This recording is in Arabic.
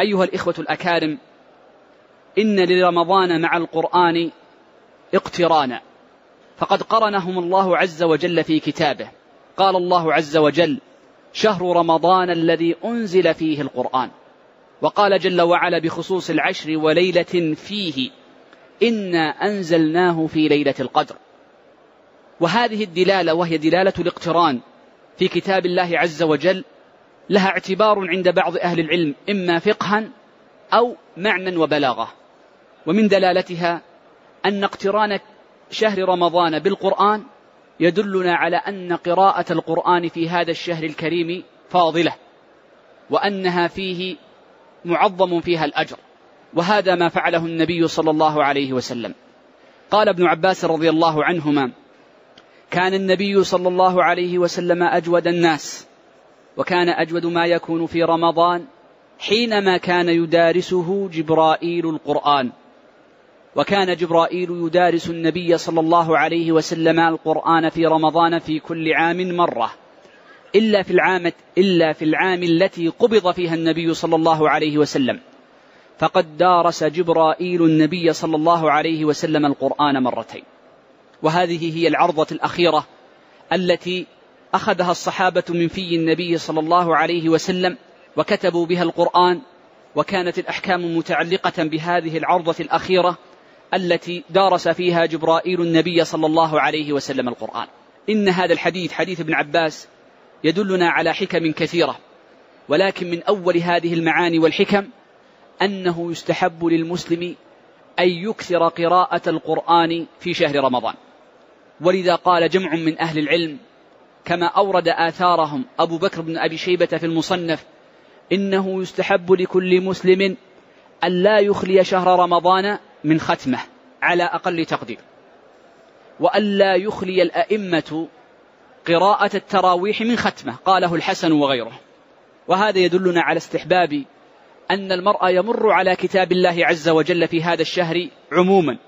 أيها الإخوة الأكارم إن لرمضان مع القرآن اقترانا فقد قرنهم الله عز وجل في كتابه. قال الله عز وجل شهر رمضان الذي أنزل فيه القرآن وقال جل وعلا بخصوص العشر وليلة فيه إنا أنزلناه في ليلة القدر وهذه الدلالة وهي دلالة الاقتران في كتاب الله عز وجل لها اعتبار عند بعض أهل العلم إما فقها أو معنى وبلاغة. ومن دلالتها أن اقتران شهر رمضان بالقرآن يدلنا على أن قراءة القرآن في هذا الشهر الكريم فاضلة وأنها فيه معظم فيها الأجر. وهذا ما فعله النبي صلى الله عليه وسلم. قال ابن عباس رضي الله عنهما كان النبي صلى الله عليه وسلم أجود الناس وكان أجود ما يكون في رمضان حينما كان يدارسه جبرائيل القرآن. وكان جبرائيل يدارس النبي صلى الله عليه وسلم القرآن في رمضان في كل عام مرة. إلا في العام إلا في العام التي قبض فيها النبي صلى الله عليه وسلم. فقد دارس جبرائيل النبي صلى الله عليه وسلم القرآن مرتين. وهذه هي العرضة الأخيرة التي أخذها الصحابة من في النبي صلى الله عليه وسلم وكتبوا بها القرآن وكانت الأحكام متعلقة بهذه العرضة الأخيرة التي دارس فيها جبرائيل النبي صلى الله عليه وسلم القرآن. إن هذا الحديث حديث ابن عباس يدلنا على حكم كثيرة ولكن من أول هذه المعاني والحكم أنه يستحب للمسلم أن يكثر قراءة القرآن في شهر رمضان. ولذا قال جمع من أهل العلم كما أورد آثارهم أبو بكر بن أبي شيبة في المصنف إنه يستحب لكل مسلم أن لا يخلي شهر رمضان من ختمة على أقل تقدير وأن لا يخلي الأئمة قراءة التراويح من ختمة قاله الحسن وغيره. وهذا يدلنا على استحباب أن المرء يمر على كتاب الله عز وجل في هذا الشهر عموما.